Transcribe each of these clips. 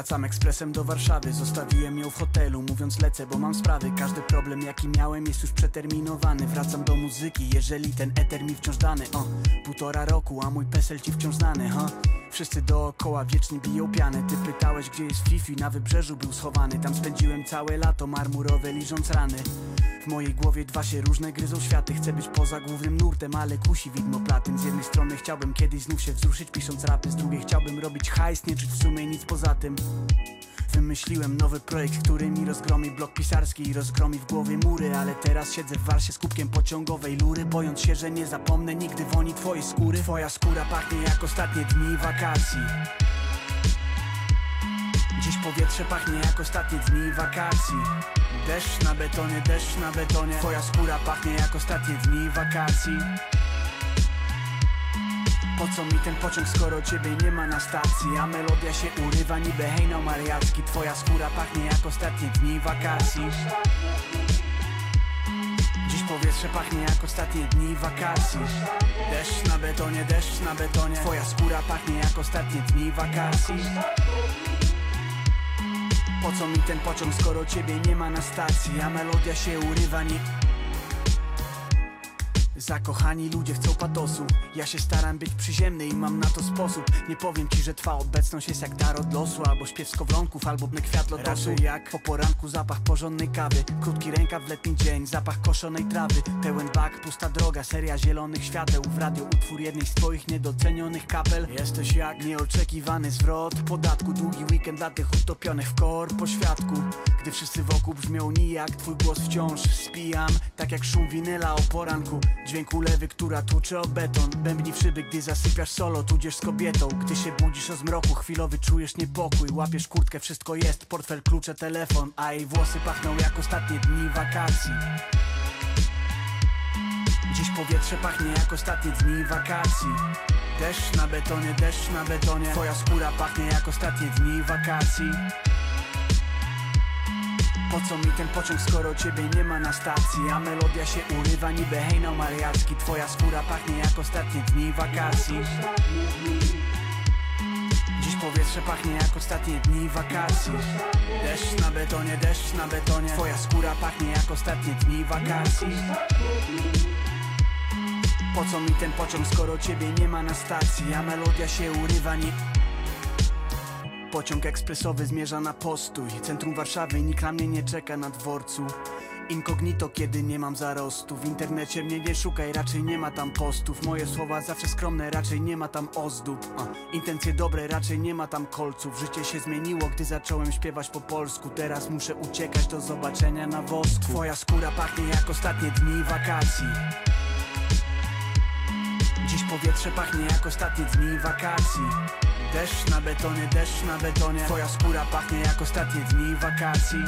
Wracam ekspresem do Warszawy, zostawiłem ją w hotelu Mówiąc lecę, bo mam sprawy. Każdy problem jaki miałem jest już przeterminowany. Wracam do muzyki, jeżeli ten eter mi wciąż dany. O, Półtora roku, a mój PESEL ci wciąż znany ha? Wszyscy dookoła wiecznie biją piany. Ty pytałeś gdzie jest Fifi, na wybrzeżu był schowany. Tam spędziłem całe lato marmurowe liżąc rany w mojej głowie dwa się różne gryzą światy. Chcę być poza głównym nurtem, ale kusi widmo platyn. Z jednej strony chciałbym kiedyś znów się wzruszyć pisząc rapy. Z drugiej chciałbym robić hajs, nie czuć w sumie nic poza tym. Wymyśliłem nowy projekt, który mi rozgromi blok pisarski i rozgromi w głowie mury. Ale teraz siedzę w warsie z kubkiem pociągowej lury Bojąc się, że nie zapomnę nigdy woni twojej skóry. Twoja skóra pachnie jak ostatnie dni wakacji. Dziś powietrze pachnie jak ostatnie dni wakacji Deszcz na betonie, deszcz na betonie. Twoja skóra pachnie jak ostatnie dni wakacji. Po co mi ten pociąg, skoro ciebie nie ma na stacji? A melodia się urywa niby hejnał mariacki. Twoja skóra pachnie jak ostatnie dni wakacji. Dziś powietrze pachnie jak ostatnie dni wakacji. Deszcz na betonie, deszcz na betonie. Twoja skóra pachnie jak ostatnie dni wakacji po co mi ten pociąg, skoro ciebie nie ma na stacji? A melodia się urywa, nie... Zakochani ludzie chcą patosu. Ja się staram być przyziemny i mam na to sposób. Nie powiem ci, że twa obecność jest jak dar od losu Albo śpiew skowronków, albo bny kwiat lotosu Raczej. Jak po poranku zapach porządnej kawy Krótki rękaw w letni dzień, zapach koszonej trawy. Pełen bak, pusta droga, seria zielonych świateł. W radio utwór jednej z twoich niedocenionych kapel. Jesteś jak nieoczekiwany zwrot podatku. Długi weekend dla tych utopionych w kor po świadku Gdy wszyscy wokół brzmią nijak Twój głos wciąż spijam Tak jak szum winyla o poranku Dźwięk ulewy, która tłucze o beton. Bębni w szyby, gdy zasypiasz solo Tudzież z kobietą. Gdy się budzisz o zmroku Chwilowy czujesz niepokój. Łapiesz kurtkę, wszystko jest Portfel, klucze, telefon. A jej włosy pachną jak ostatnie dni wakacji. Dziś powietrze pachnie jak ostatnie dni wakacji. Deszcz na betonie, deszcz na betonie. Twoja skóra pachnie jak ostatnie dni wakacji po co mi ten pociąg, skoro ciebie nie ma na stacji? A melodia się urywa niby hejnał mariacki. Twoja skóra pachnie jak ostatnie dni wakacji. Dziś powietrze pachnie jak ostatnie dni wakacji. Deszcz na betonie, deszcz na betonie. Twoja skóra pachnie jak ostatnie dni wakacji. Po co mi ten pociąg, skoro ciebie nie ma na stacji? A melodia się urywa nie... Pociąg ekspresowy zmierza na postój. Centrum Warszawy, nikt na mnie nie czeka na dworcu. Inkognito, kiedy nie mam zarostu. W internecie mnie nie szukaj, raczej nie ma tam postów. Moje słowa zawsze skromne, raczej nie ma tam ozdób. A, Intencje dobre, raczej nie ma tam kolców. Życie się zmieniło, gdy zacząłem śpiewać po polsku. Teraz muszę uciekać do zobaczenia na wosku. Twoja skóra pachnie jak ostatnie dni wakacji. Dziś powietrze pachnie jak ostatnie dni wakacji Deszcz na betonie, deszcz na betonie. Twoja skóra pachnie jak ostatnie dni wakacji.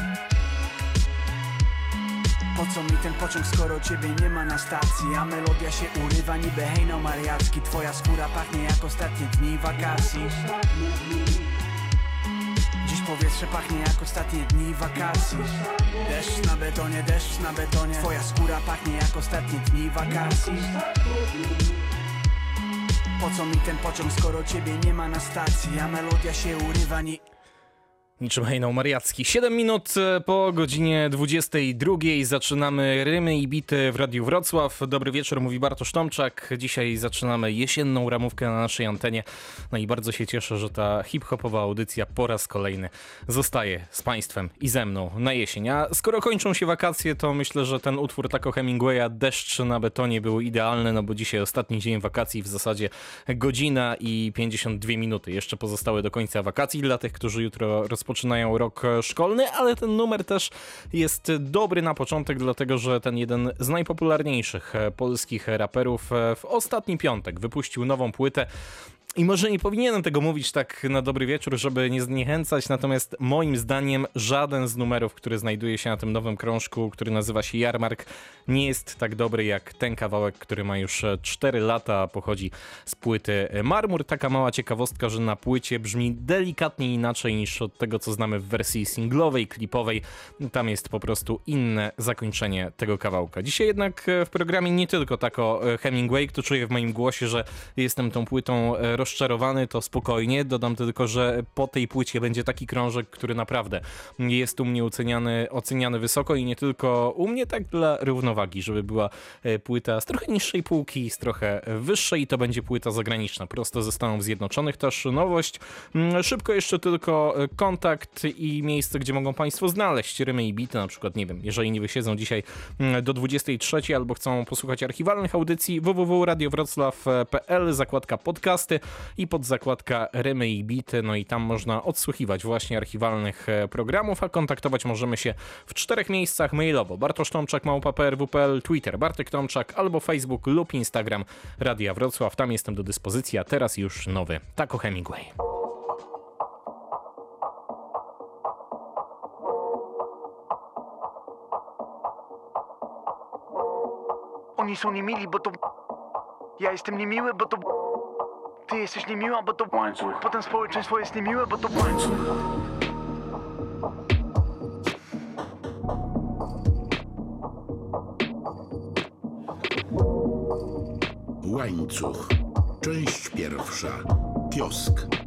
Po co mi ten pociąg, skoro ciebie nie ma na stacji? A melodia się urywa niby hejnał mariacki. Twoja skóra pachnie jak ostatnie dni wakacji. Dziś powietrze pachnie jak ostatnie dni wakacji. Deszcz na betonie, deszcz na betonie. Twoja skóra pachnie jak ostatnie dni wakacji po co mi ten pociąg, skoro ciebie nie ma na stacji? A melodia się urywa, nie... Niczym hejnał mariacki. 7 minut e, po godzinie 22 zaczynamy rymy i bity w Radiu Wrocław. Dobry wieczór, mówi Bartosz Tomczak. Dzisiaj zaczynamy jesienną ramówkę na naszej antenie. No i bardzo się cieszę, że ta hip-hopowa audycja po raz kolejny zostaje z Państwem i ze mną na jesień. A skoro kończą się wakacje, to myślę, że ten utwór tako Hemingwaya Deszcz na betonie był idealny, no bo dzisiaj ostatni dzień wakacji, w zasadzie godzina i 52 minuty. Jeszcze pozostałe do końca wakacji dla tych, którzy jutro rozpoczynają rozpoczynają rok szkolny, ale ten numer też jest dobry na początek, dlatego że ten jeden z najpopularniejszych polskich raperów w ostatni piątek wypuścił nową płytę. I może nie powinienem tego mówić tak na dobry wieczór, żeby nie zniechęcać, natomiast moim zdaniem żaden z numerów, który znajduje się na tym nowym krążku, który nazywa się Jarmark, nie jest tak dobry jak ten kawałek, który ma już 4 lata, pochodzi z płyty Marmur. Taka mała ciekawostka, że na płycie brzmi delikatnie inaczej niż od tego, co znamy w wersji singlowej, klipowej. Tam jest po prostu inne zakończenie tego kawałka. Dzisiaj jednak w programie nie tylko tako Hemingway, kto czuje w moim głosie, że jestem tą płytą rozczarowany, to spokojnie. Dodam tylko, że po tej płycie będzie taki krążek, który naprawdę jest u mnie oceniany, oceniany wysoko i nie tylko u mnie, tak dla równowagi, żeby była e, płyta z trochę niższej półki, z trochę wyższej i to będzie płyta zagraniczna, prosto ze Stanów Zjednoczonych. Też nowość. Mm, Szybko jeszcze tylko e, kontakt i miejsce, gdzie mogą Państwo znaleźć rymy i bity, na przykład, nie wiem, jeżeli nie wysiedzą dzisiaj mm, do 23 albo chcą posłuchać archiwalnych audycji www.radiowroclaw.pl, zakładka podcasty i pod zakładka rymy i bity, no i tam można odsłuchiwać właśnie archiwalnych e, programów, a kontaktować możemy się w czterech miejscach mailowo. Bartosz Tomczak, małpa PRW.pl, Twitter Bartek Tomczak albo Facebook lub Instagram Radia Wrocław. Tam jestem do dyspozycji, a teraz już nowy Taco Hemingway. Oni są niemili, bo to... Ja jestem niemiły, bo to... Ty jesteś niemiła, bo to... Łańcuch. Potem społeczeństwo jest niemiłe, bo to... Łańcuch. Łańcuch. Część pierwsza. Kiosk.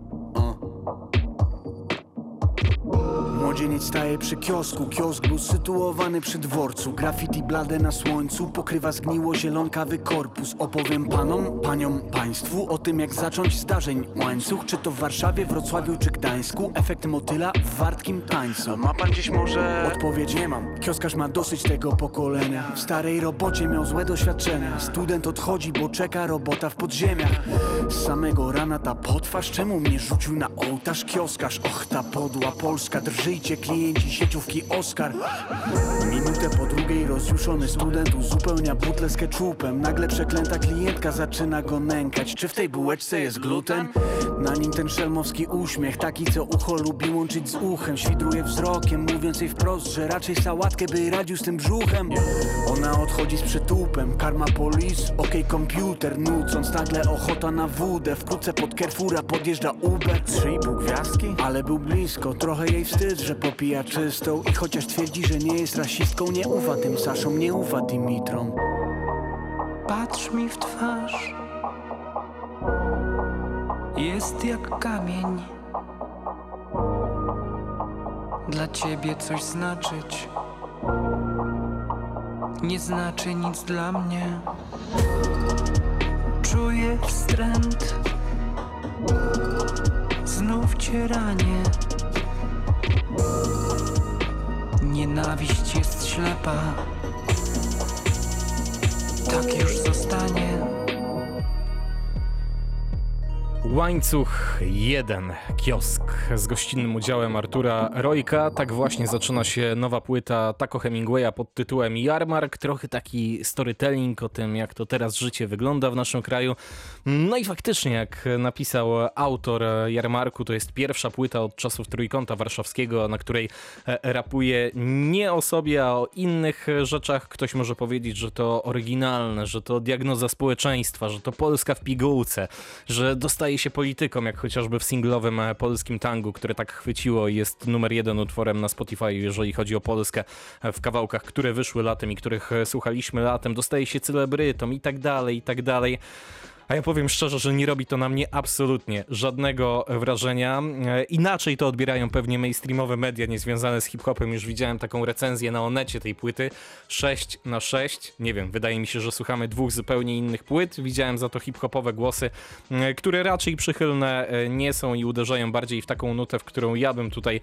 Młodzieniec staje przy kiosku. Kiosk był sytuowany przy dworcu. Graffiti blade na słońcu Pokrywa zgniło zielonkawy korpus. Opowiem panom, paniom, państwu O tym jak zacząć zdarzeń łańcuch Czy to w Warszawie, Wrocławiu czy Gdańsku. Efekt motyla w wartkim tańcu. Ma pan dziś może... Odpowiedź nie mam. Kioskarz ma dosyć tego pokolenia. W starej robocie miał złe doświadczenia. Student odchodzi, bo czeka robota w podziemiach. Z samego rana ta potwarz Czemu mnie rzucił na ołtarz? Kioskarz? Och, ta podła Polska Drżyjcie klienci sieciówki Oscar. Minutę po drugiej rozjuszony student Uzupełnia butlę z ketchupem. Nagle przeklęta klientka zaczyna go nękać. Czy w tej bułeczce jest gluten? Na nim ten szelmowski uśmiech Taki co ucho lubi łączyć z uchem. Świdruje wzrokiem mówiąc jej wprost Że raczej sałatkę by radził z tym brzuchem. Ona odchodzi z przytupem Karma police, okej komputer. Nucąc nagle ochota na wódę. Wkrótce pod Carrefoura podjeżdża Uber. Trzy i pół gwiazdki? Ale był blisko, trochę jej wstyd, że popija czystą I chociaż twierdzi, że nie jest rasistką Nie ufa tym Saszom, nie ufa Dimitrom Patrz mi w twarz. Jest jak kamień. Dla ciebie coś znaczyć. Nie znaczy nic dla mnie. Czuję wstręt. Znów cię ranię. Nienawiść jest ślepa. Tak już zostanie. Łańcuch 1, kiosk z gościnnym udziałem Artura Rojka. Tak właśnie zaczyna się nowa płyta Taco Hemingwaya pod tytułem Jarmark. Trochę taki storytelling o tym, jak to teraz życie wygląda w naszym kraju. No i faktycznie, jak napisał autor Jarmarku, to jest pierwsza płyta od czasów Trójkąta Warszawskiego, na której rapuje nie o sobie, a o innych rzeczach. Ktoś może powiedzieć, że to oryginalne, że to diagnoza społeczeństwa, że to Polska w pigułce, że dostaje się politykom, jak chociażby w singlowym e, polskim tangu, które tak chwyciło i jest numer jeden utworem na Spotify, jeżeli chodzi o Polskę e, w kawałkach, które wyszły latem i których e, słuchaliśmy latem, dostaje się celebrytom i tak dalej, i tak dalej. A ja powiem szczerze, że nie robi to na mnie absolutnie żadnego wrażenia. E, Inaczej to odbierają pewnie mainstreamowe media niezwiązane z hip-hopem. Już widziałem taką recenzję na Onecie tej płyty. 6 na 6. Nie wiem, wydaje mi się, że słuchamy dwóch zupełnie innych płyt. Widziałem za to hip-hopowe głosy, e, które raczej przychylne e, nie są i uderzają bardziej w taką nutę, w którą ja bym tutaj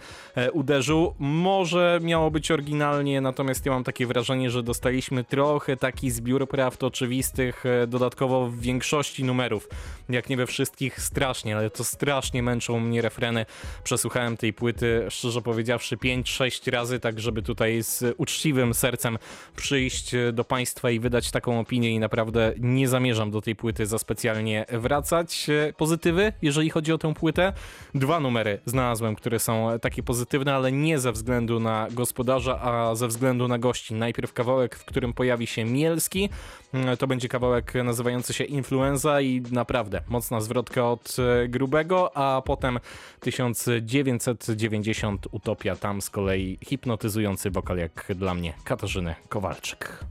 uderzył. Może miało być oryginalnie, natomiast ja mam takie wrażenie, że dostaliśmy trochę taki zbiór prawd oczywistych, dodatkowo w większości numerów. Jak nie we wszystkich, strasznie, ale to strasznie męczą mnie refreny. Przesłuchałem tej płyty, szczerze powiedziawszy, 5-6 razy, tak żeby tutaj z uczciwym sercem przyjść e, do Państwa i wydać taką opinię i naprawdę nie zamierzam do tej płyty za specjalnie wracać. E, Pozytywy, jeżeli chodzi o tę płytę. Dwa numery znalazłem, które są takie pozytywne, ale nie ze względu na gospodarza, a ze względu na gości. Najpierw kawałek, w którym pojawi się Mielski. Mm, To będzie kawałek nazywający się Influenza i naprawdę mocna zwrotka od e, grubego, a potem 1990 Utopia, tam z kolei hipnotyzujący wokal jak dla mnie Katarzyny Kowalczyk.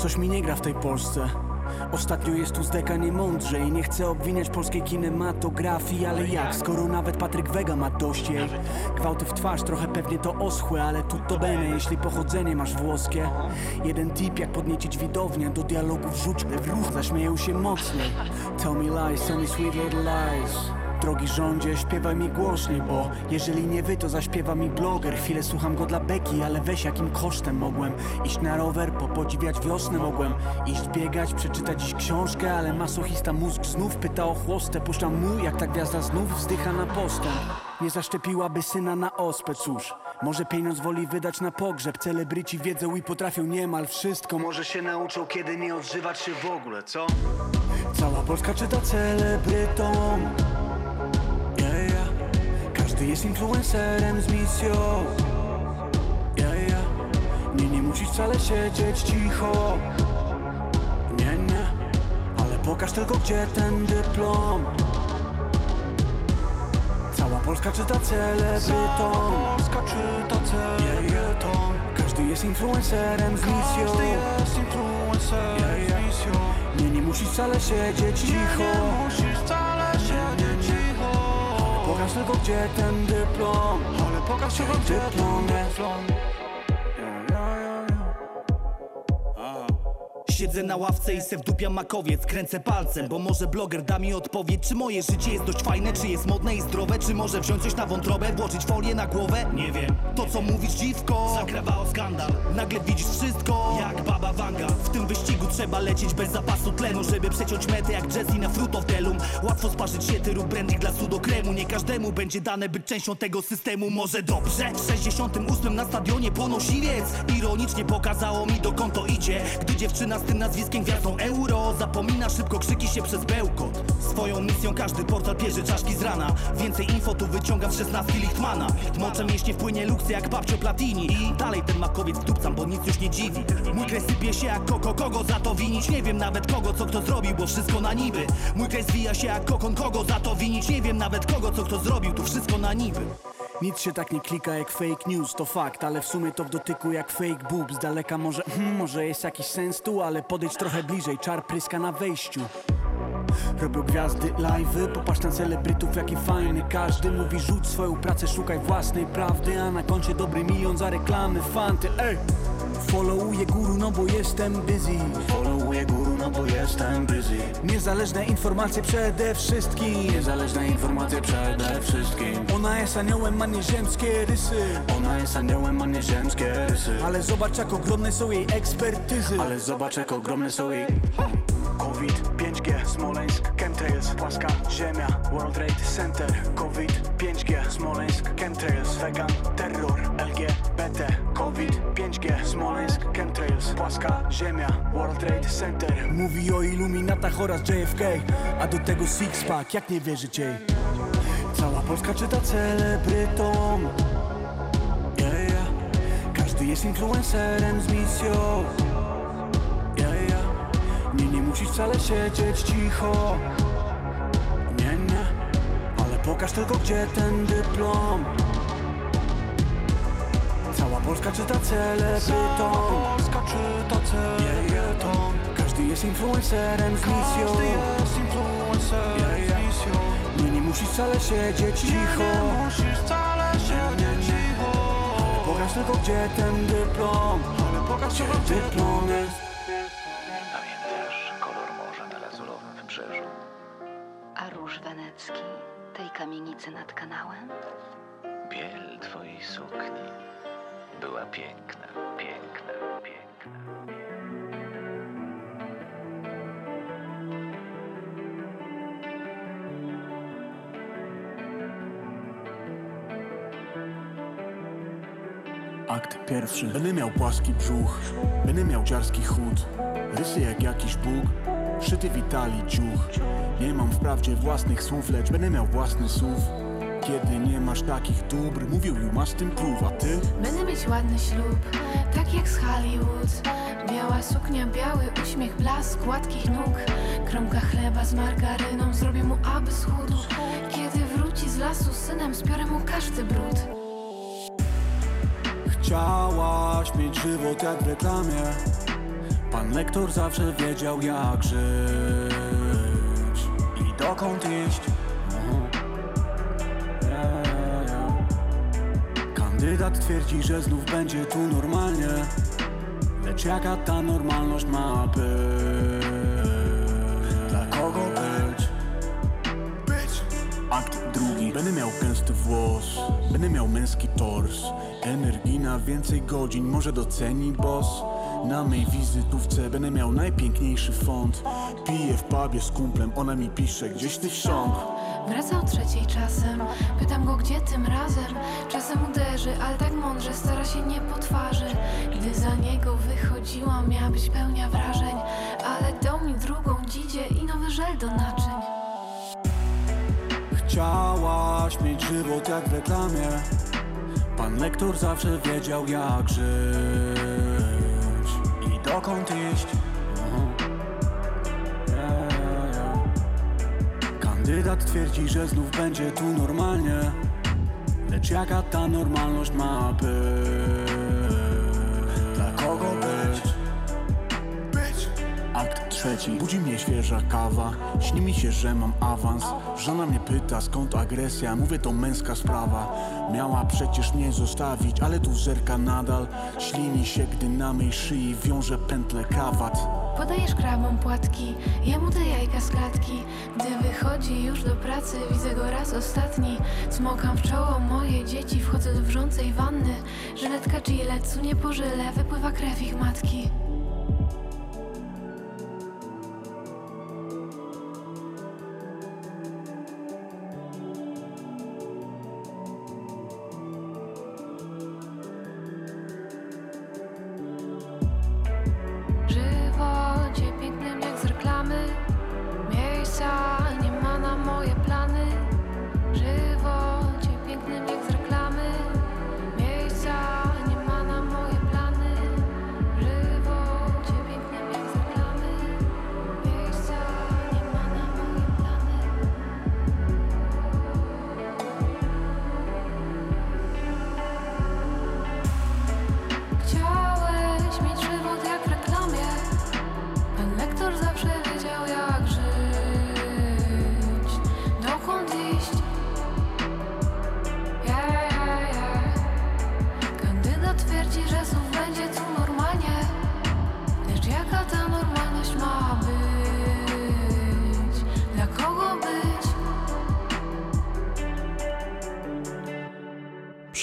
Coś mi nie gra w tej Polsce. Ostatnio jest tu zdeka niemądrze I nie chcę obwiniać polskiej kinematografii Ale jak, skoro nawet Patryk Wega ma dość jej. Gwałty w twarz, trochę pewnie to oschłe Ale tu to bene, jeśli pochodzenie masz włoskie. Jeden tip, jak podniecić widownię Do dialogu wrzuć ruch, zaśmieją się mocniej. Tell me lies, tell me sweet little lies Drogi rządzie, śpiewaj mi głośniej, bo jeżeli nie wy, to zaśpiewa mi bloger. Chwilę słucham go dla beki, ale weź jakim kosztem mogłem iść na rower, popodziwiać wiosnę mogłem iść biegać, przeczytać dziś książkę, ale masochista mózg znów pyta o chłostę. Puszczam mu, jak ta gwiazda znów wzdycha na postęp. Nie zaszczepiłaby syna na ospę, cóż. Może pieniądz woli wydać na pogrzeb Celebryci wiedzą i potrafią niemal wszystko Może się nauczą, kiedy nie odżywać się w ogóle, co? Cała Polska czyta celebrytom. Każdy jest influencerem z misją. Yeah, yeah. Nie, nie musisz wcale siedzieć cicho. Nie, nie. Ale pokaż tylko gdzie ten dyplom. Cała Polska czyta celebrytom. Polska czyta celebrytom. Każdy jest influencerem z misją. Każdy jest influencerem z misją. Nie, nie musisz wcale siedzieć cicho Nie musisz wcale siedzieć cicho Pokaż tylko gdzie ten dyplom Ale pokaż tylko gdzie dyplom dyplom Siedzę na ławce i se wdupiam makowiec Kręcę palcem, bo może bloger da mi odpowiedź Czy moje życie jest dość fajne, czy jest modne i zdrowe Czy może wziąć coś na wątrobę, włożyć folię na głowę? Nie wiem. To co mówisz dziwko, zakrawa o skandal. Nagle widzisz wszystko, jak baba Wanga. W tym wyścigu trzeba lecieć bez zapasu tlenu Żeby przeciąć metę jak Jesse na Delum. Łatwo sparzyć się tyru brandy dla sudokremu Nie każdemu będzie dane być częścią tego systemu. Może dobrze? W 68 na stadionie ponosiwiec. Ironicznie pokazało mi dokąd to idzie. Gdy dziewczyna tym nazwiskiem gwiazdą euro. Zapomina szybko, krzyki się przez bełkot. Swoją misją każdy portal pierze czaszki z rana. Więcej info tu wyciągam z 16 Lichtmana. Moczem mięśnie wpłynie luksy jak babcio Platini. I dalej ten makowiec wdupcam, bo nic już nie dziwi. Mój kraj sypie się jak koko, kogo za to winić? Nie wiem nawet kogo, co kto zrobił, bo wszystko na niby. Mój kraj zwija się jak kokon, kogo za to winić? Nie wiem nawet kogo, co kto zrobił, tu wszystko na niby Nic się tak nie klika jak fake news, to fakt Ale w sumie to w dotyku jak fake boob Z daleka może, hmm, może jest jakiś sens tu Ale podejdź trochę bliżej, czar pryska na wejściu. Robią gwiazdy live'y, popatrz na celebrytów jaki fajny. Każdy mówi rzuć swoją pracę, szukaj własnej prawdy A na koncie dobry milion za reklamy, fanty, ej Followuję guru, no bo jestem busy. Followuję guru, no bo jestem busy. Niezależne informacje przede wszystkim. Niezależne informacje przede wszystkim. Ona jest aniołem, ma nieziemskie rysy. Ona jest aniołem, ma nieziemskie rysy. Ale zobacz jak ogromne są jej ekspertyzy. Ale zobacz jak ogromne są jej COVID, 5G, Smoleńsk, Chemtrails, płaska ziemia, World Trade Center COVID, 5G, Smoleńsk, Chemtrails, vegan, terror, LGBT 5G, Smoleńsk, Chemtrails, płaska ziemia, World Trade Center. Mówi o iluminatach oraz JFK, a do tego Sixpack, jak nie wierzyć jej? Cała Polska czyta celebrytom. Yeah, yeah. Każdy jest influencerem z misją. Yeah, yeah. Nie, nie musisz wcale siedzieć cicho. Nie, nie. Ale pokaż tylko gdzie ten dyplom Cała Polska czyta celebrytom Polska czyta celebrytom Każdy jest influencerem z misją. Każdy jest influencerem z misją. Nie, nie musisz wcale siedzieć cicho Nie musisz wcale siedzieć cicho. Ale pokaż tylko gdzie ten dyplom. Ale pokaż tylko gdzie dyplom jest. Pamiętasz kolor morza na lazurowym wybrzeżu? A róż wenecki tej kamienicy nad kanałem? Biel twojej sukni była piękna, piękna, piękna. Akt pierwszy. Będę miał płaski brzuch Będę miał dziarski chód Rysy jak jakiś Bóg Szyty w Italii ciuch. Nie mam wprawdzie własnych słów Lecz będę miał własny słów Kiedy nie masz takich dóbr Mówił ju masz tym prób, a ty? Będę mieć ładny ślub, tak jak z Hollywood. Biała suknia, biały uśmiech, blask gładkich nóg. Kromka chleba z margaryną, zrobię mu aby schudł Kiedy wróci z lasu z synem, spiorę mu każdy brud. Chciałaś mieć żywot jak w reklamie. Pan lektor zawsze wiedział jak żyć i dokąd iść. Kandydat twierdzi, że znów będzie tu normalnie. Lecz jaka ta normalność ma być? Dla kogo być? Być! Akt drugi. Będę miał gęsty włos. Będę miał męski tors. Energii na więcej godzin. Może doceni boss. Na mej wizytówce będę miał najpiękniejszy font. Piję w pubie z kumplem, ona mi pisze gdzieś ty sząk Wraca o trzeciej czasem, pytam go gdzie tym razem? Czasem uderzy, ale tak mądrze stara się nie po twarzy. Gdy za niego wychodziłam, miała być pełnia wrażeń. Ale dał mi drugą dzidzie i nowy żel do naczyń. Chciałaś mieć żywot jak w reklamie. Pan lektor zawsze wiedział jak żyć I dokąd iść Kandydat twierdzi, że znów będzie tu normalnie. Lecz jaka ta normalność ma być? Dla kogo być? Być! Akt trzeci, budzi mnie świeża kawa. Śni mi się, że mam awans. Żona mnie pyta skąd agresja? Mówię to męska sprawa. Miała przecież mnie zostawić Ale tu zerka nadal. Ślini się, gdy na mej szyi wiąże pętlę krawat. Podajesz krabom płatki, jemu te jajka z klatki Gdy wychodzi już do pracy, widzę go raz ostatni. Smokam w czoło moje dzieci, wchodzę do wrzącej wanny. Żyletka Gillette, sunie po żyle, wypływa krew ich matki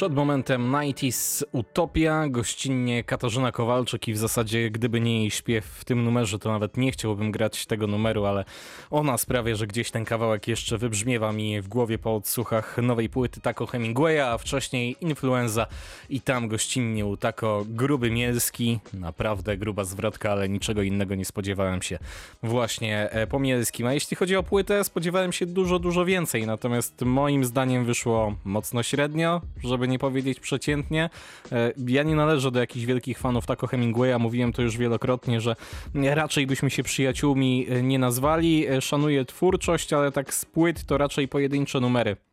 Przed momentem 90s Utopia, gościnnie Katarzyna Kowalczyk i w zasadzie gdyby nie jej śpiew w tym numerze, to nawet nie chciałbym grać tego numeru, ale ona sprawia, że gdzieś ten kawałek jeszcze wybrzmiewa mi w głowie po odsłuchach nowej płyty Taco Hemingwaya, a wcześniej Influenza. I tam gościnnie u Taco gruby Mielski, naprawdę gruba zwrotka, ale niczego innego nie spodziewałem się. Właśnie e, po Mielskim. A jeśli chodzi o płytę, spodziewałem się dużo, dużo więcej, natomiast moim zdaniem wyszło mocno średnio, żeby nie powiedzieć przeciętnie. E, Ja nie należę do jakichś wielkich fanów Taco Hemingwaya, mówiłem to już wielokrotnie, że raczej byśmy się przyjaciółmi e, nie nazwali. E, Szanuję twórczość, ale tak z płyt to raczej pojedyncze numery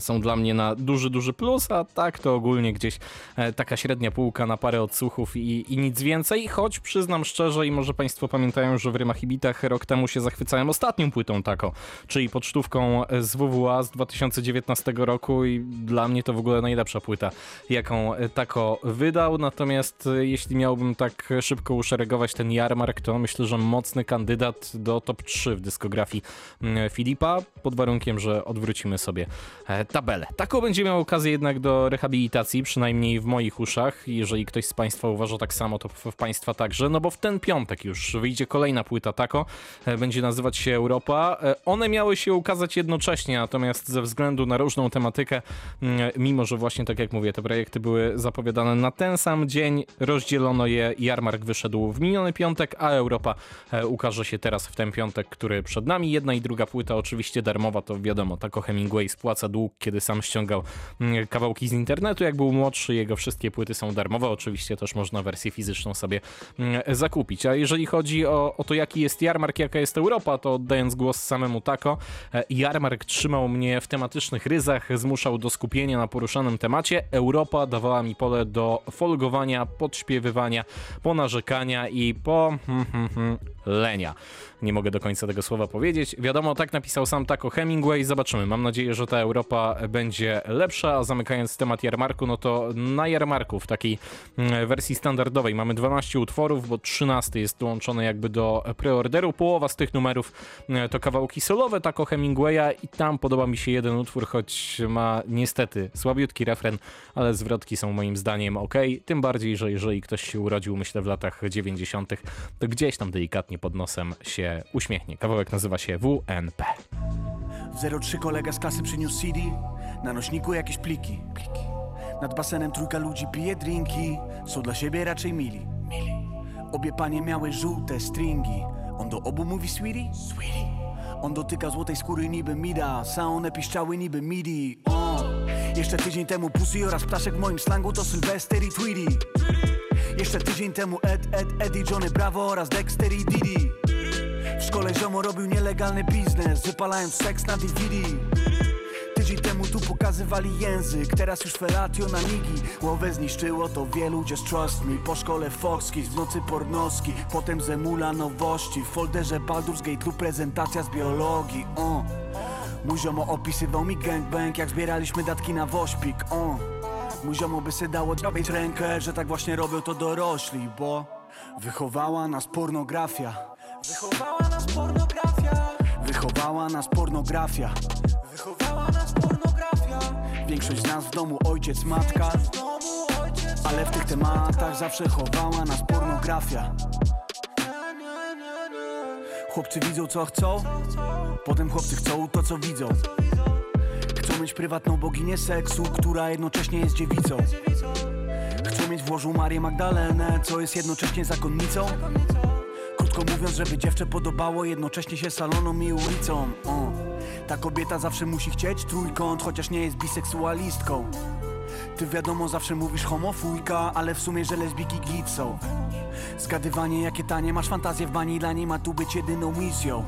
są dla mnie na duży, duży plus, a tak to ogólnie gdzieś e, taka średnia półka na parę odsłuchów i, i nic więcej, choć przyznam szczerze i może Państwo pamiętają, że w Rymach i Bitach rok temu się zachwycałem ostatnią płytą Tako, czyli pocztówką z WWA z 2019 roku i dla mnie to w ogóle najlepsza płyta, jaką e, Tako wydał, natomiast e, jeśli miałbym tak szybko uszeregować ten jarmark, to myślę, że mocny kandydat do top 3 w dyskografii mm, Filipa, pod warunkiem, że odwrócimy sobie e, tabelę. Taką będzie miał okazję jednak do rehabilitacji, przynajmniej w moich uszach. Jeżeli ktoś z Państwa uważa tak samo, to w, Państwa także, no bo w ten piątek już wyjdzie kolejna płyta Tako, e, będzie nazywać się Europa. E, One miały się ukazać jednocześnie, natomiast ze względu na różną tematykę, mimo że właśnie tak jak mówię, te projekty były zapowiadane na ten sam dzień, rozdzielono je, Jarmark wyszedł w miniony piątek, a Europa e, ukaże się teraz w ten piątek, który przed nami. Jedna i druga płyta oczywiście darmowa, to wiadomo, Tako Hemingway spłaca Dług, kiedy sam ściągał mm, kawałki z internetu. Jak był młodszy, jego wszystkie płyty są darmowe. Oczywiście też można wersję fizyczną sobie mm, zakupić. A jeżeli chodzi o, o to, jaki jest jarmark, jaka jest Europa, to oddając głos samemu Tako, e, jarmark trzymał mnie w tematycznych ryzach, zmuszał do skupienia na poruszanym temacie. Europa dawała mi pole do folgowania, podśpiewywania, ponarzekania i po hmm, hmm, hmm, lenia. Nie mogę do końca tego słowa powiedzieć. Wiadomo, tak napisał sam Taco Hemingway. Zobaczymy. Mam nadzieję, że ta Europa będzie lepsza. A zamykając temat jarmarku, no to na jarmarku w takiej mm, wersji standardowej mamy 12 utworów, bo 13 jest dołączony jakby do preorderu. Połowa z tych numerów mm, to kawałki solowe Taco Hemingwaya i tam podoba mi się jeden utwór, choć ma niestety słabiutki refren, ale zwrotki są moim zdaniem ok. Tym bardziej, że jeżeli ktoś się urodził, myślę, w latach 90., to gdzieś tam delikatnie pod nosem się uśmiechnie. Kawałek nazywa się WNP. W 03 kolega z klasy przyniósł CD, na nośniku jakieś pliki. pliki. Nad basenem trójka ludzi pije drinki, są dla siebie raczej mili. mili. Obie panie miały żółte stringi, on do obu mówi sweetie? sweetie. On dotyka złotej skóry niby mida, a one piszczały niby midi. O. Jeszcze tydzień temu Pussy oraz Ptaszek w moim slangu to Sylwester i Tweety. Jeszcze tydzień temu Ed, Ed, Eddie, Johnny Bravo oraz Dexter i Didi. W szkole ziomo robił nielegalny biznes Wypalając seks na DVD Tydzień temu tu pokazywali język Teraz już felatio na nigi. Głowę zniszczyło to wielu, just trust me. Po szkole Foxki, w nocy pornoski Potem Zemula nowości. W folderze Baldur's Gate tu prezentacja z biologii uh. Mój ziomo opisywał mi gangbang Jak zbieraliśmy datki na wośpik uh. Mój ziomo by se dało zrobić rękę Że tak właśnie robią to dorośli Bo wychowała nas pornografia Wychowała nas pornografia. Wychowała nas pornografia. Wychowała nas pornografia. Większość z nas w domu ojciec, matka. Ale w tych tematach zawsze chowała nas pornografia. Chłopcy widzą co chcą. Potem chłopcy chcą to co widzą. Chcą mieć prywatną boginię seksu Która jednocześnie jest dziewicą. Chcą mieć w łożu Marię Magdalenę Co jest jednocześnie zakonnicą Krótko mówiąc, żeby dziewczę podobało jednocześnie się salonom i ulicą. O. Ta kobieta zawsze musi chcieć trójkąt, chociaż nie jest biseksualistką. Ty wiadomo zawsze mówisz homofujka, ale w sumie, że lesbiki git są Zgadywanie jakie tanie, masz fantazję w bani, dla niej ma tu być jedyną misją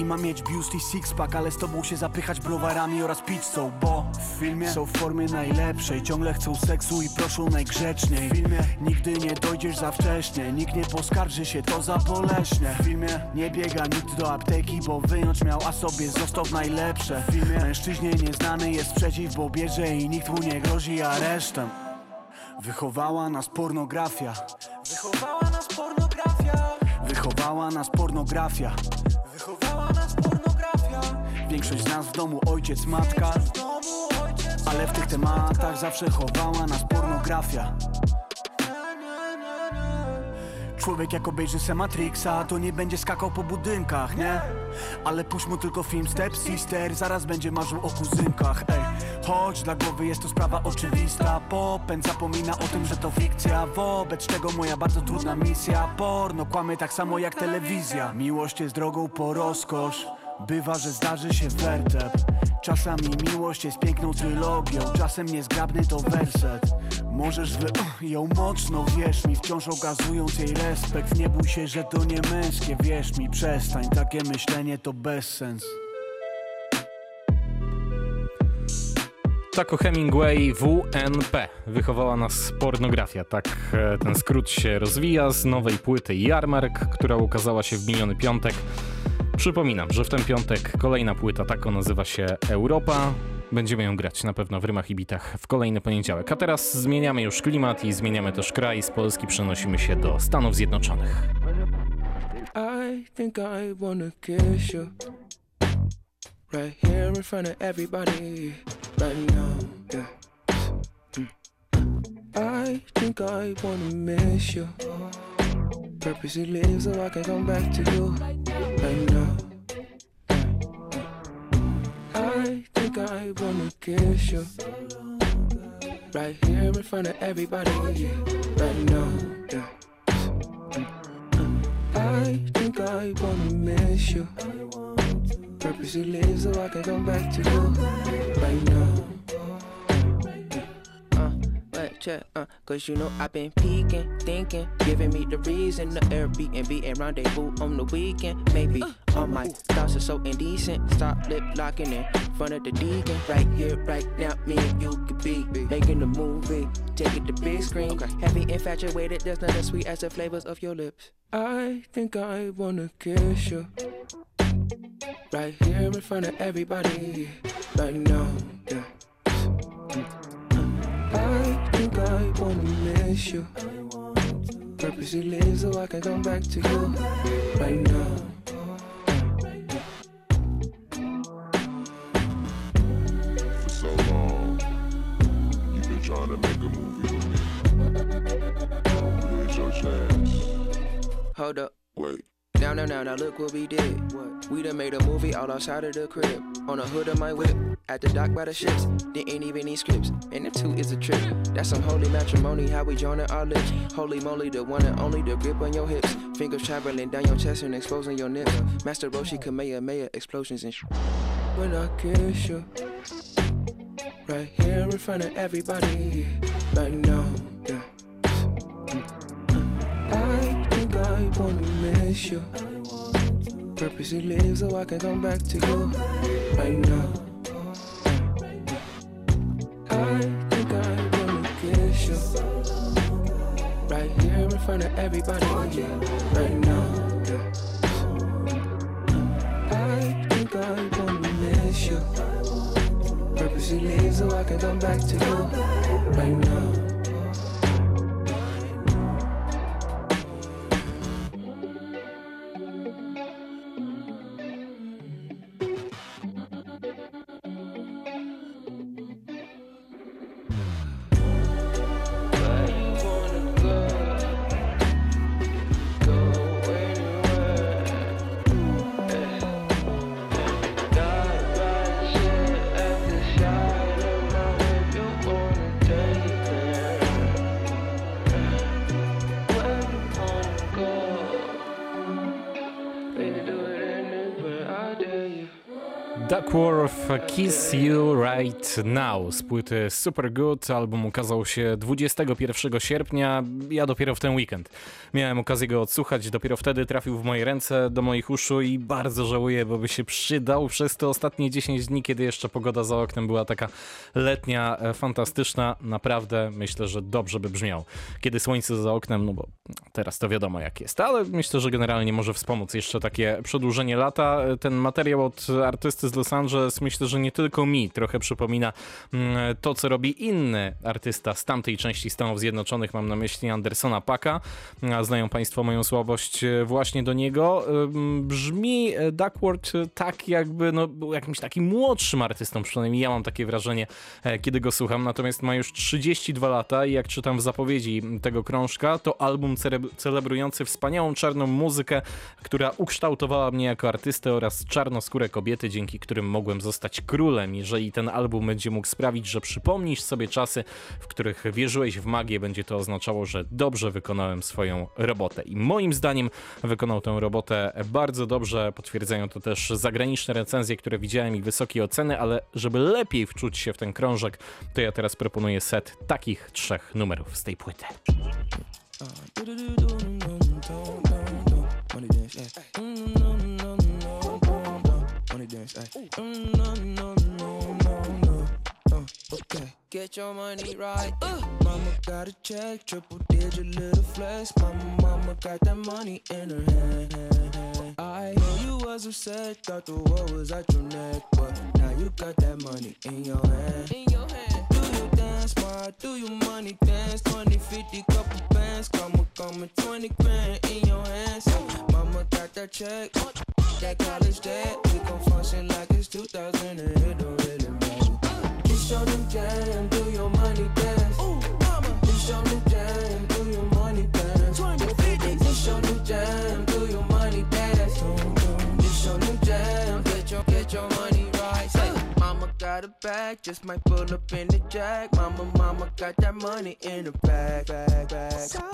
i ma mieć biust i sixpack, ale z tobą się zapychać browarami oraz pizzą Bo w filmie są w formie najlepszej. Ciągle chcą seksu i proszą najgrzeczniej. W filmie nigdy nie dojdziesz za wcześnie. Nikt nie poskarży się, to za boleśnie. W filmie nie biega nikt do apteki Bo wyjąć miał, a sobie został najlepsze. W filmie mężczyźnie nieznany jest przeciw, bo bierze i nikt mu nie grozi aresztem. Wychowała nas pornografia. Wychowała nas pornografia. Wychowała nas pornografia Nas pornografia Większość z nas w domu ojciec, matka. Ale w tych tematach zawsze chowała nas pornografia Człowiek jak obejrzy se Matrixa To nie będzie skakał po budynkach, nie? Ale puść mu tylko film Step Sister Zaraz będzie marzył o kuzynkach, ej. Choć dla głowy jest to sprawa oczywista Popęd zapomina o tym, że to fikcja. Wobec czego moja bardzo trudna misja Porno kłamy tak samo jak telewizja. Miłość jest drogą po rozkosz Bywa, że zdarzy się wertep Czasami miłość jest piękną trylogią Czasem niezgrabny to werset Możesz wy ją mocno, wierz mi Wciąż okazując jej respekt Nie bój się, że to nie męskie Wierz mi, przestań, takie myślenie to bezsens Taco Hemingway WNP. Wychowała nas pornografia. Tak e, ten skrót się rozwija z nowej płyty Jarmark, która ukazała się w miniony piątek. Przypominam, że w ten piątek kolejna płyta Taco nazywa się Europa. Będziemy ją grać na pewno w rymach i bitach w kolejny poniedziałek. A teraz zmieniamy już klimat i zmieniamy też kraj. Z Polski przenosimy się do Stanów Zjednoczonych. I think I wanna kiss you Right here in front of everybody Right now, yeah I think I wanna miss you Purposely leave so I can come back to you Right kiss you Right here in front of everybody Right now, I think I wanna miss you. Purposely so I can come back to you. Right now. Uh, check, uh, cause you know I've been peeking, thinking, giving me the reason the Airbnb and rendezvous on the weekend. Maybe all my thoughts are so indecent. Stop lip locking in front of the deacon. Right here, right now, me and you could be making a movie. Take it to big screen. Heavy infatuated, there's nothing sweet as the flavors of your lips. I think I wanna kiss you. Right here in front of everybody. Right now, yeah. I think I wanna miss you. Purposely live so I can come back to you right now. For so long, you've been trying to make a movie with me. Here's your chance. Hold up. Wait. Now, now, now, now, look what we did. What? We done made a movie all outside of the crib. On the hood of my whip, at the dock by the ships. There ain't even any scripts, and the two is a trip. That's some holy matrimony, how we joining our lips. Holy moly, the one and only, the grip on your hips. Fingers traveling down your chest and exposing your nips. Master Roshi, Kamehameha, explosions and sh- When I kiss you, right here in front of everybody, right now, wanna miss you. Purposely live so I can come back to you right now. I think I wanna kiss you. Right here in front of everybody, right now. I think I wanna miss you. Purposely live so I can come back to you right now. Duckworth Kiss You Right Now z płyty Super Good. Album ukazał się 21 sierpnia, ja dopiero w ten weekend. Miałem okazję go odsłuchać, dopiero wtedy trafił w moje ręce, do moich uszu i bardzo żałuję, bo by się przydał przez te ostatnie 10 dni, kiedy jeszcze pogoda za oknem była taka letnia, e, fantastyczna. Naprawdę myślę, że dobrze by brzmiał. Kiedy słońce za oknem, no bo teraz to wiadomo jak jest, ale myślę, że generalnie może wspomóc jeszcze takie przedłużenie lata. Ten materiał od artysty z Los Angeles myślę, że nie tylko mi trochę przypomina mm, to, co robi inny artysta z tamtej części Stanów Zjednoczonych. Mam na myśli Andersona Paka. Znają Państwo moją słabość e, właśnie do niego. Ym, Brzmi e, Duckworth e, tak, jakby no, był jakimś takim młodszym artystą, przynajmniej ja mam takie wrażenie, e, kiedy go słucham. Natomiast ma już 32 lata i jak czytam w zapowiedzi tego krążka, to album celebrujący wspaniałą czarną muzykę, która ukształtowała mnie jako artystę oraz czarnoskóre kobiety, dzięki którym mogłem zostać królem. Jeżeli ten album będzie mógł sprawić, że przypomnisz sobie czasy, w których wierzyłeś w magię, będzie to oznaczało, że dobrze wykonałem swoją robotę. I moim zdaniem wykonał tę robotę bardzo dobrze. Potwierdzają to też zagraniczne recenzje, które widziałem i wysokie oceny, ale żeby lepiej wczuć się w ten krążek, to ja teraz proponuję set takich trzech numerów z tej płyty. Money dance. Mm, no, no, no, no, no. Money dance, ay. Okay. Get your money right. Uh. Mama got a check, triple digit little flex. Mama, mama got that money in her hand. I know you was upset, thought the world was at your neck, but now you got that money in your hand. In your hand. Do you dance, ma? Do you money dance? 20, 50, couple bands, come come 20 grand in your hands. Mama got that check, that college debt. We gon' function like it's 2000 and it don't really matter. Just show them jam, do your money dance. Ooh, mama. Just show them jam, do your money dance. 20, 50. Just show them jam, do your money dance. Just show them jam, get your get your money right. Say, mama got a bag, just might pull up in the jack. Mama, mama got that money in the bag, bag, bag.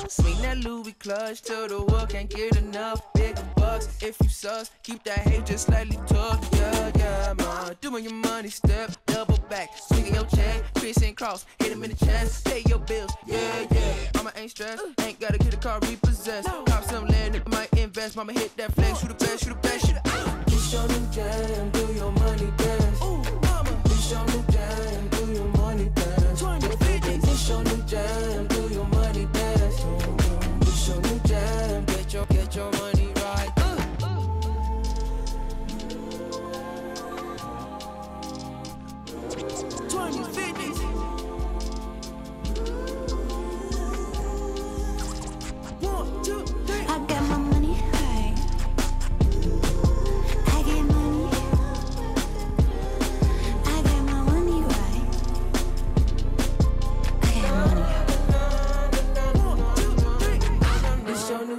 Swing that Louis clutch till the world can't get enough. Big bucks if you sus, keep that hate just slightly tough. Yeah, yeah, ma. Doing your money step, double back, swinging your check, Chris and cross, hit him in the chest, pay your bills. Yeah, yeah. Mama ain't stressed, ain't gotta get a car repossessed. Cop some land, might invest. Mama hit that flex, shoot the best, shoot the best, shoot the. This your new jam, do your money dance. Ooh, mama. This your new jam, do your money dance. This your new jam, do your money dance. This your new jam, get your get your money right. Uh. Twenties, fifties. One, two,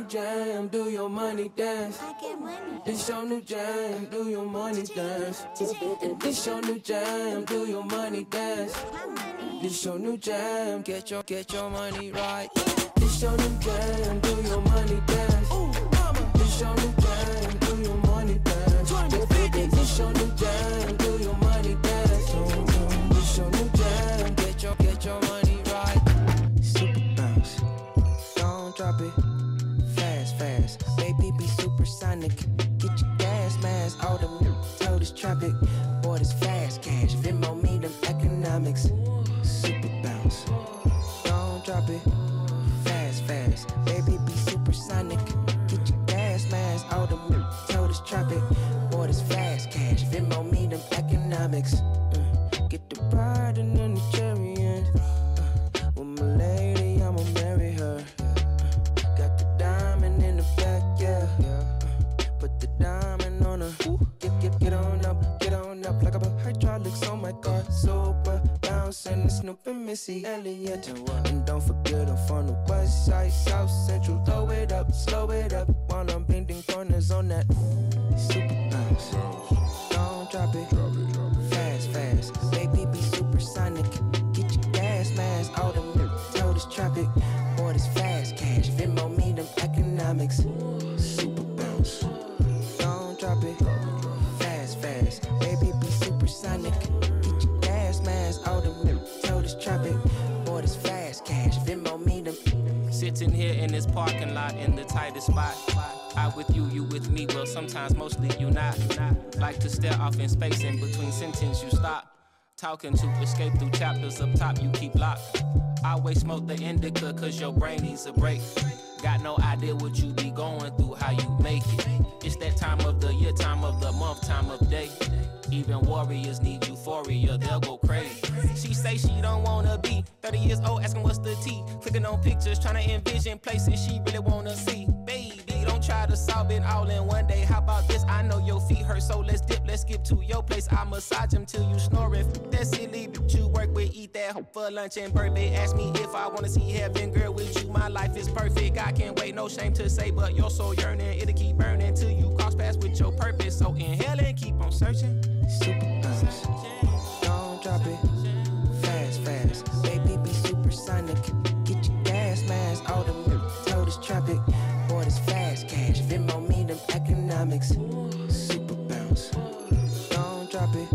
jam, do your money dance. I get money. This your new jam, do your money dance. This your new jam, do your money dance. This your new jam, get your get your money right. This your new jam, do your money dance. This your new this traffic. Boy, this fast cash. Venmo me them economics. Super bounce. Don't drop it fast, fast. Baby, be supersonic. Get your gas mask, all the told this traffic. Boy, this fast cash. Venmo me them economics. Uh, get the bride bouncing, Snoop and Missy Elliott. And don't forget I'm from the west side, south central. Throw it up, slow it up. While I'm bending corners on that super bounce. Don't drop it. Fast, fast. Baby, be supersonic. Get your gas mask, all them told this traffic. Boy, this fast cash. Venmo me them economics. Spot. I with you, you with me. Well, sometimes mostly you not. Like to stare off in space in between sentences, you stop. Talking to escape through chapters up top you keep locked. I always smoke the indica cause your brain needs a break. Got no idea what you be going through, how you make it. It's that time of the year, time of the month, time of day. Even warriors need euphoria, they'll go crazy. She say she don't wanna be 30 years old, asking what's the T. Clicking on pictures, trying to envision places she really wanna see. Solve it all in one day. How about this? I know your feet hurt, so let's dip, let's skip to your place. I massage them till you snoring. If that's silly, but you work with, eat that hoe for lunch and birthday. Ask me if I wanna see heaven, girl, with you. My life is perfect. I can't wait, no shame to say, but your soul yearning. It'll keep burning till you cross paths with your purpose. So inhale and keep on searching. Super bounce. Don't drop it. Fast, fast. Baby, be supersonic. Get your gas mask, all them economics. Super bounce. Don't drop it.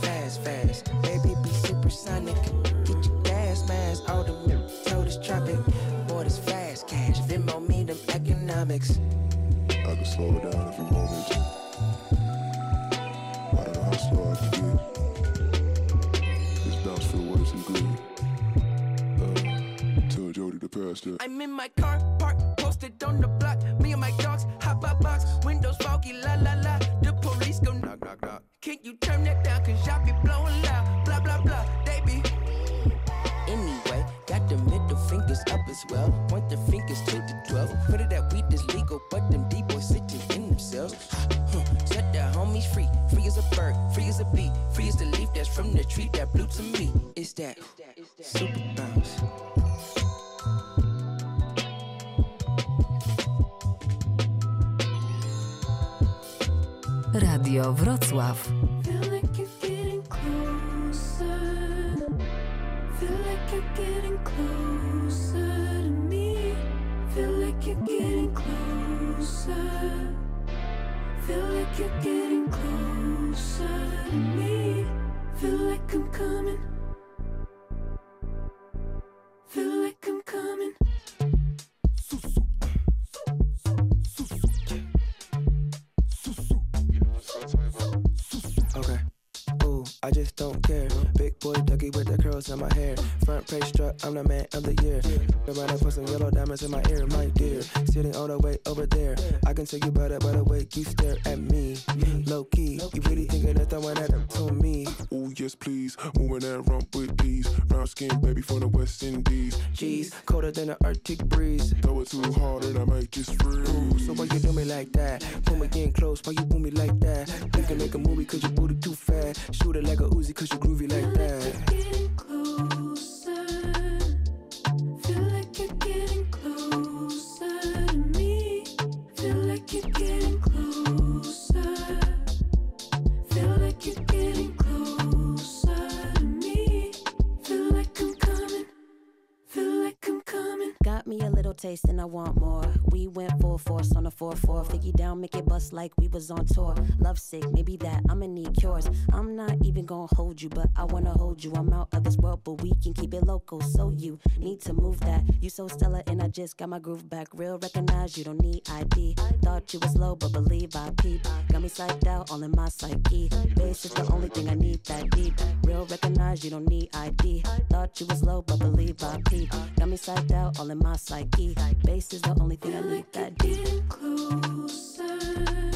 Fast, fast. Baby, be supersonic. Get your gas mask, all them told this traffic. Boy, this fast cash. Venmo me them economics. I can slow it down if you want me to. I don't know how slow I can get. This bounce feel worse than good. Uh, tell Jody to pass that. I'm in my car, park, posted on the block. Me and my dogs, hop out box, windows foggy, la la la. The police go knock, knock, knock. Can you turn that down? Cause Wrocław. Dougie with the curls in my hair. Front page struck, I'm the man of the year. Around and put some yellow diamonds in my ear, my dear. Sitting all the way over there. I can tell you better by the way you stare at me. Low key, you really thinking that throwing that up to me. Ooh, yes, please. Moving that rump with ease. Brown skin, baby, from the West Indies. Jeez, colder than the Arctic breeze. Throw it too hard and I might just freeze. Ooh, so why you do me like that? Pull me in close, why you pull me like that? We can make a movie cause you booty too fat. Shoot it like a Uzi cause you groovy like that. Like we was on tour. Love sick, maybe that, I'ma need cures. I'm not even gonna hold you, but I wanna hold you. I'm out of this world, but we can keep it local. So you need to move that. You so stellar and I just got my groove back. Real recognize you don't need ID. Thought you was low, but believe I peep. Got me psyched out, all in my psyche. Bass is the only thing I need that deep. Real recognize you don't need ID. Thought you was low, but believe I peep. Got me psyched out, all in my psyche. Bass is the only thing I need that deep. Closer.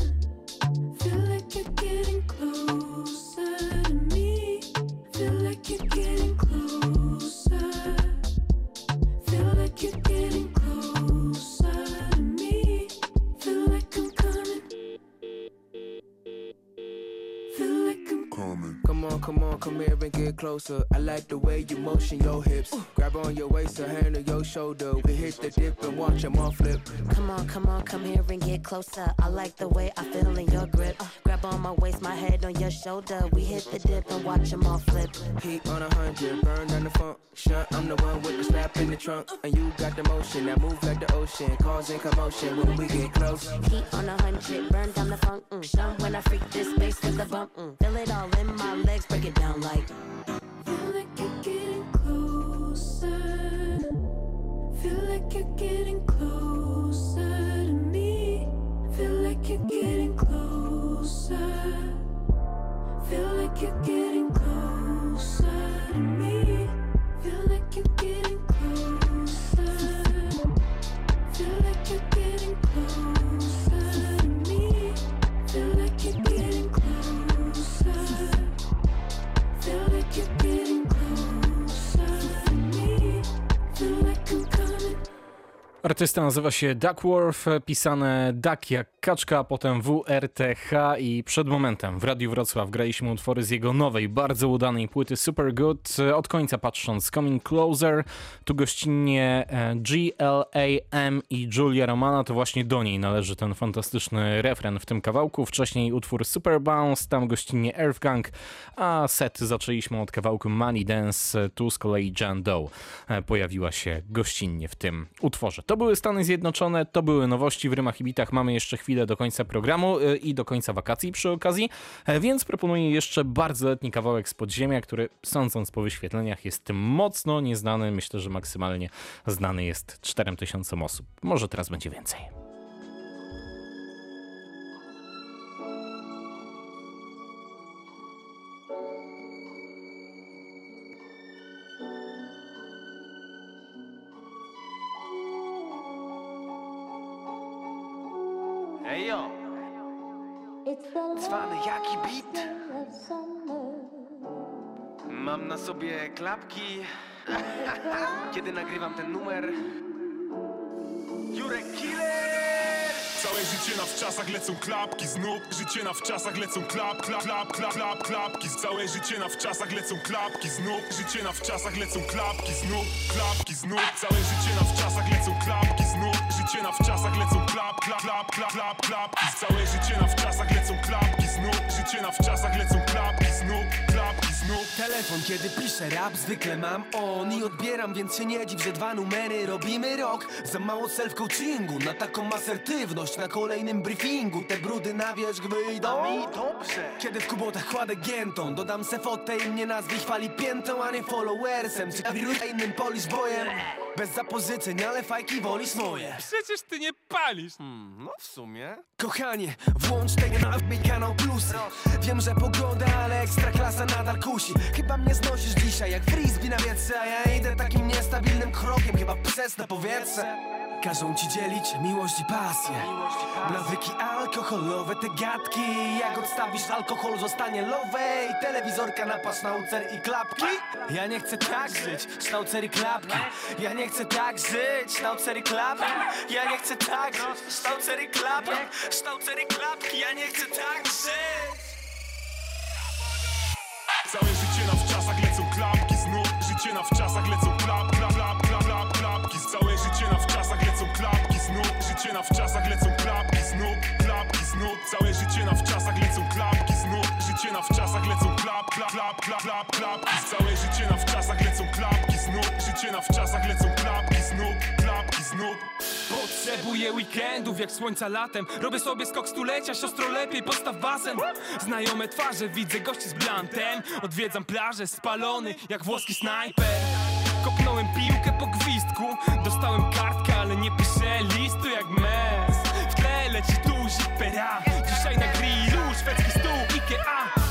Come on, come here and get closer. I like the way you motion your hips. Grab on your waist, a hand on your shoulder. We hit the dip and watch them all flip. Come on, come on, come here and get closer. I like the way I feel in your grip. Grab on my waist, my head on your shoulder. We hit the dip and watch them all flip. Heat on a hundred, burn down the funk. Shut, I'm the one with the strap in the trunk. And you got the motion that move like the ocean, causing commotion when we get close. Heat on a hundred, burn down the funk. Mm. When I freak this space with the bump. Mm. Feel it all in my legs, break it down like. Feel like you're getting closer. Feel like you're getting closer to me. Feel like you're getting closer. Feel like you're getting closer to me. Artysta nazywa się Duckworth, pisane Duck jak kaczka, a potem WRTH i przed momentem w Radiu Wrocław graliśmy utwory z jego nowej, bardzo udanej płyty Super Good. Od końca patrząc Coming Closer, tu gościnnie e, GLAM i Julia Romana, to właśnie do niej należy ten fantastyczny refren w tym kawałku. Wcześniej utwór Super Bounce, tam gościnnie Earth Gang, a set zaczęliśmy od kawałku Money Dance, tu z kolei Jan Doe e, pojawiła się gościnnie w tym utworze. To były Stany Zjednoczone, to były nowości w Rymach i Bitach. Mamy jeszcze chwilę do końca programu y, i do końca wakacji przy okazji, e, więc proponuję jeszcze bardzo letni kawałek z podziemia, który sądząc po wyświetleniach jest mocno nieznany. Myślę, że maksymalnie znany jest 4000 osób. Może teraz będzie więcej. Sobie klapki, kiedy nagrywam ten numer. Jurek Killer! Całe życie na wczasach lecą klapki znów Życie na wczasach lecą klap, klap, klap, klap, klap, klapki Całe życie na wczasach lecą klapki znów Życie na wczasach lecą klapki znów Klapki znów Całe życie na wczasach lecą klapki znów Życie na wczasach lecą klap, klap, klap, klap, klap, klapki Całe życie na wczasach lecą klapki znów Życie na wczasach lecą klapki znów znów telefon, kiedy piszę rap Zwykle mam on i odbieram, więc się nie dziw, że dwa numery robimy rok. Za mało self-coachingu, na taką asertywność Na kolejnym briefingu. Te brudy na wierzch wyjdą. Mi dobrze. Kiedy w kubotach kładę giętą Dodam se fotę i mnie nazwij chwali piętą A nie followersem, czy innym polish bojem Bez zapozyceń, ale fajki wolisz moje. Przecież ty nie palisz. No w sumie. Kochanie, włącz tego na mój kanał plus. Wiem, że pogoda, ale ekstra klasa nadal kusi Chyba mnie znosisz dzisiaj jak frisbee na wietrze A ja idę takim niestabilnym krokiem, chyba przez to powietrze Każą ci dzielić miłość i pasję. Nawyki alkoholowe, te gadki. Jak odstawisz alkohol, zostanie lowe I telewizorka na pasznaucer i klapki. Ja nie chcę tak żyć, sznaucer i klapki. Ja nie chcę tak żyć, sznaucer i klapki. Ja nie chcę tak żyć, sznaucer i klapki. Sznaucer i klapki, ja nie chcę tak żyć. Całe życie na wczasach lecą klapki znów. Życie na wczasach lecą klap, klap, klap, klap, klapki. Całe życie na wczasach lecą klapki znów Życie na wczasach lecą klapki znów Klapki znów Potrzebuję weekendów jak słońca latem. Robię sobie skok stulecia, siostro lepiej postaw basen. Znajome twarze, widzę gości z blantem. Odwiedzam plażę, spalony jak włoski snajper. Kopnąłem piłkę po gwizdku. Dostałem kartkę, ale nie piszę listu jak mes. W tle leci tu zipera Dzisiaj na grillu, szwedzki stół, Ikea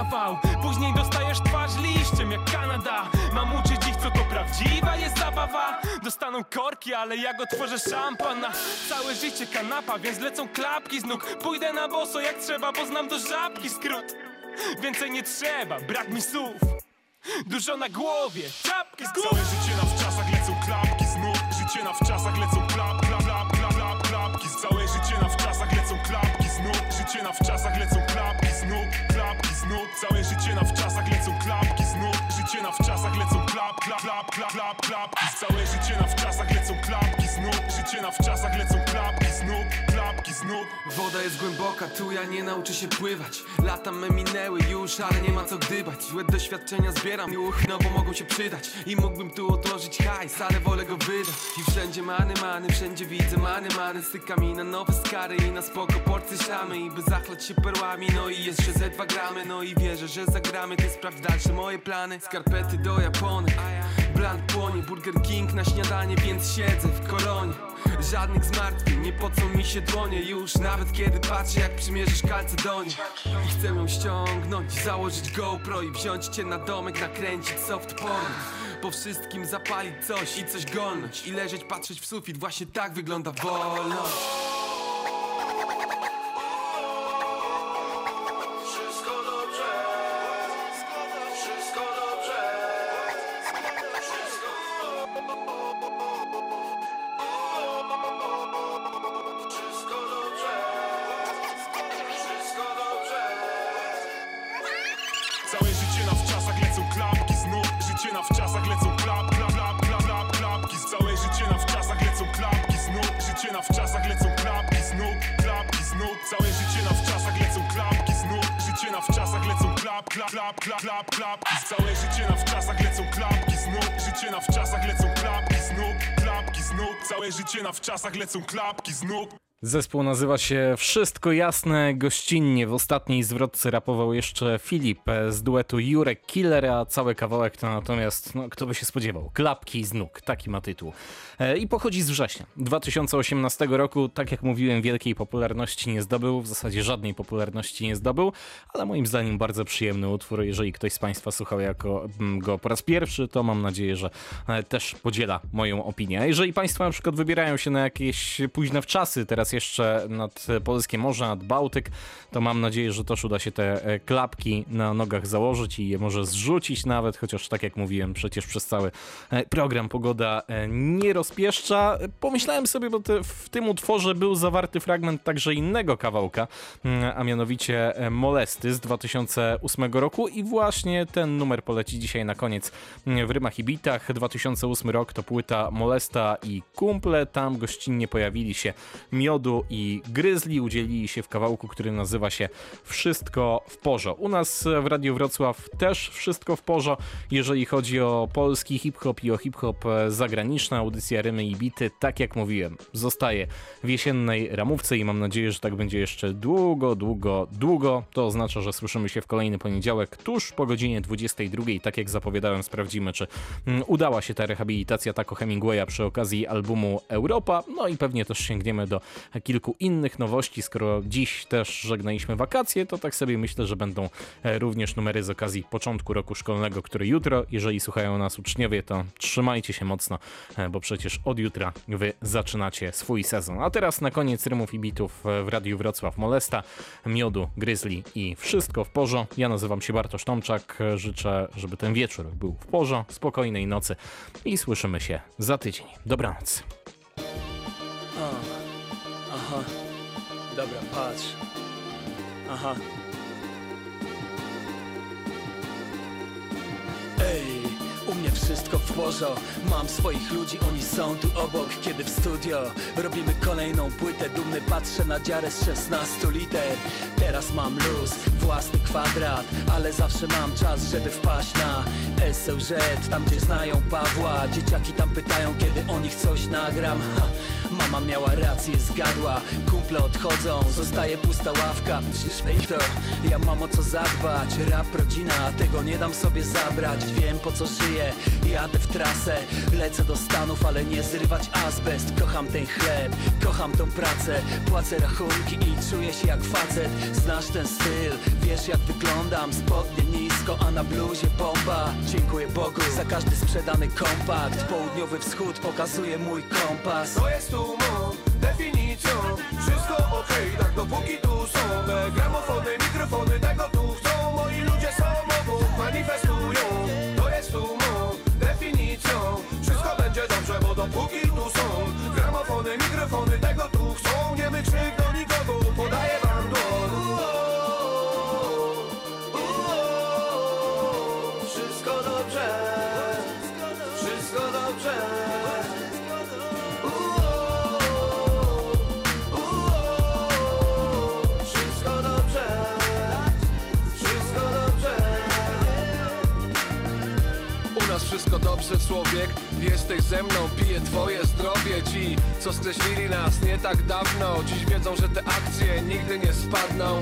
życie karnawał Później dostajesz twarz liściem jak Kanada. Mam uczyć ich co to prawdziwa jest zabawa. Dostaną korki, ale ja go tworzę szampan Na całe życie kanapa, więc lecą klapki z nóg. Pójdę na boso jak trzeba, bo znam do żabki skrót. Więcej nie trzeba, brak mi słów. Dużo na głowie, czapki z Całe życie na wczasach lecą klapki znów Życie na wczasach lecą klap, klap, klap, klap, klap, klapki. Całe życie na wczasach lecą klapki znów Życie na wczasach lecą klap, klap, klap, klapki Całe życie na wczasach lecą klapki znów Życie na wczasach lecą klapki znów Klapki znów Woda jest głęboka, tu ja nie nauczę się pływać. Lata me minęły już, ale nie ma co gdybać. Złe doświadczenia zbieram, juch, no bo mogą się przydać. I mógłbym tu odłożyć hajs, ale wolę go wydać. I wszędzie many, many, wszędzie widzę many, many. Styka mi na nowe skary i na spoko porcje szamy. I by zachlać się perłami, no i jeszcze ze dwa gramy. No i wierzę, że zagramy, ty sprawdź dalsze moje plany. Skarpety do Japonek, blank płonie Burger King na śniadanie, więc siedzę w kolonie. Żadnych zmartwień, nie pocą mi się dłonie. Już Nawet kiedy patrzę jak przymierzysz kalce do niej I chcę ją ściągnąć, założyć GoPro I wziąć cię na domek, nakręcić soft porn. Po wszystkim zapalić coś i coś golnąć I leżeć, patrzeć w sufit, właśnie tak wygląda wolność klap, klap, klap, klap, klap, klapki Całe życie na wczasach lecą klapki znów Życie na wczasach lecą klapki znów Klapki znów Całe życie na wczasach lecą klapki znów Zespół nazywa się Wszystko Jasne Gościnnie. W ostatniej zwrotce rapował jeszcze Filip z duetu Jurek Killer, a cały kawałek to natomiast, no kto by się spodziewał, Klapki z nóg, taki ma tytuł. E, I pochodzi z września 2018 roku, tak jak mówiłem, wielkiej popularności nie zdobył, w zasadzie żadnej popularności nie zdobył, ale moim zdaniem bardzo przyjemny utwór. Jeżeli ktoś z Państwa słuchał jako, mm, go po raz pierwszy, to mam nadzieję, że e, też podziela moją opinię. Jeżeli Państwo na przykład wybierają się na jakieś późne wczasy, teraz jeszcze nad Polskie Morze, nad Bałtyk, to mam nadzieję, że też uda się te e, klapki na nogach założyć i je może zrzucić nawet, chociaż tak jak mówiłem, przecież przez cały e, program pogoda e, nie rozpieszcza. Pomyślałem sobie, bo te, w tym utworze był zawarty fragment także innego kawałka, mm, a mianowicie Molesty z 2008 roku i właśnie ten numer poleci dzisiaj na koniec mm, w Rymach i Bitach. 2008 rok to płyta Molesta i Kumple, tam gościnnie pojawili się Miod Miodu i Gryzli udzielili się w kawałku, który nazywa się Wszystko w porzo. U nas w Radiu Wrocław też wszystko w porzo, jeżeli chodzi o polski hip-hop i o hip-hop zagraniczny. Audycja Rymy i Bity, tak jak mówiłem, zostaje w jesiennej ramówce i mam nadzieję, że tak będzie jeszcze długo, długo, długo. To oznacza, że słyszymy się w kolejny poniedziałek tuż po godzinie 22. Tak jak zapowiadałem, sprawdzimy, czy mm, udała się ta rehabilitacja Taco Hemingwaya przy okazji albumu Europa. No i pewnie też sięgniemy do kilku innych nowości. Skoro dziś też żegnaliśmy wakacje, to tak sobie myślę, że będą e, również numery z okazji początku roku szkolnego, który jutro, jeżeli słuchają nas uczniowie, to trzymajcie się mocno, e, bo przecież od jutra wy zaczynacie swój sezon. A teraz na koniec rymów i bitów w Radiu Wrocław Molesta, Miodu, Gryzli i wszystko w porzo. Ja nazywam się Bartosz Tomczak. Życzę, żeby ten wieczór był w porzo, spokojnej nocy i słyszymy się za tydzień. Dobranoc. A, aha. Dobra, patrz. Aha. Ej, u mnie wszystko w Mam swoich ludzi, oni są tu obok. Kiedy w studio robimy kolejną płytę Dumny patrzę na dziarę z 16 liter. Teraz mam luz, własny kwadrat Ale zawsze mam czas, żeby wpaść na SOZ Tam gdzie znają Pawła. Dzieciaki tam pytają, kiedy o nich coś nagram. Ha, Mama miała rację, zgadła. Kumple odchodzą, zostaje pusta ławka. Przecież to ja mam o co zadbać. Rap rodzina, tego nie dam sobie zabrać. Wiem po co żyję, jadę w trasę Lecę do Stanów, ale nie zrywać azbest. Kocham ten chleb, kocham tą pracę. Płacę rachunki i czuję się jak facet. Znasz ten styl, wiesz jak wyglądam. Spodnie nisko, a na bluzie bomba. Dziękuję Bogu za każdy sprzedany kompakt. Południowy wschód pokazuje mój kompas. To jest humor, definicją. Wszystko okej, tak dopóki tu są. Gramofony, mikrofony, dobrze człowiek Jesteś ze mną, piję twoje zdrowie. Ci, co skreślili nas nie tak dawno Dziś wiedzą, że te akcje nigdy nie spadną.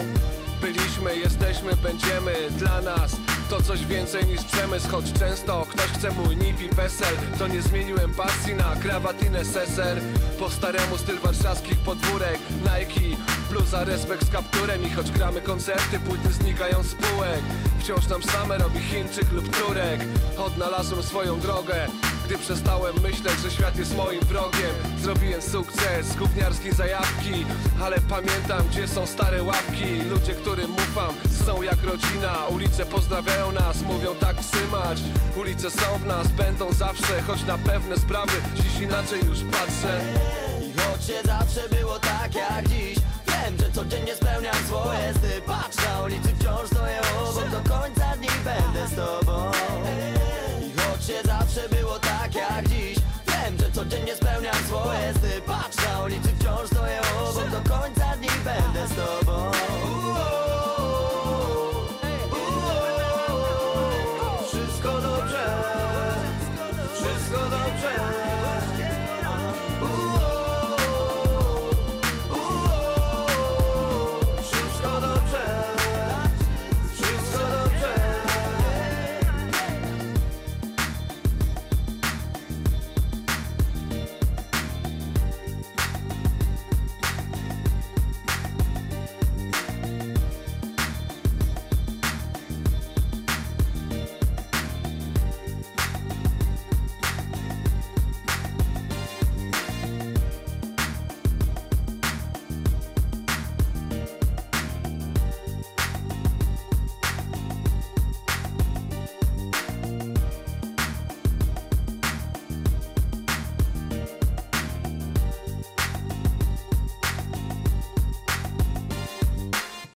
Byliśmy, jesteśmy, będziemy dla nas to coś więcej niż przemysł, choć często ktoś chce mój nip i PESEL To nie zmieniłem pasji na krawat i neseser. Po staremu styl warszawskich podwórek Nike, bluza, respekt z kapturem. I choć gramy koncerty, płyty znikają z półek. Wciąż nam same robi Chińczyk lub Turek. Odnalazłem swoją drogę gdy przestałem myśleć, że świat jest moim wrogiem Zrobiłem sukces, gówniarskiej zajawki. Ale pamiętam, gdzie są stare łapki Ludzie, którym ufam, są jak rodzina. Ulice pozdrawiają nas, mówią tak wsymać. Ulice są w nas, będą zawsze Choć na pewne sprawy, dziś inaczej już patrzę. I choć nie zawsze było tak jak dziś Wiem, że codziennie spełniam swoje sny. Patrz na ulicy, wciąż stoję obok. Do końca dni będę z tobą zawsze było tak jak dziś. Wiem, że codziennie spełniam swoje sny. Patrz na ulicy, wciąż stoję obok. Do końca dni będę z tobą.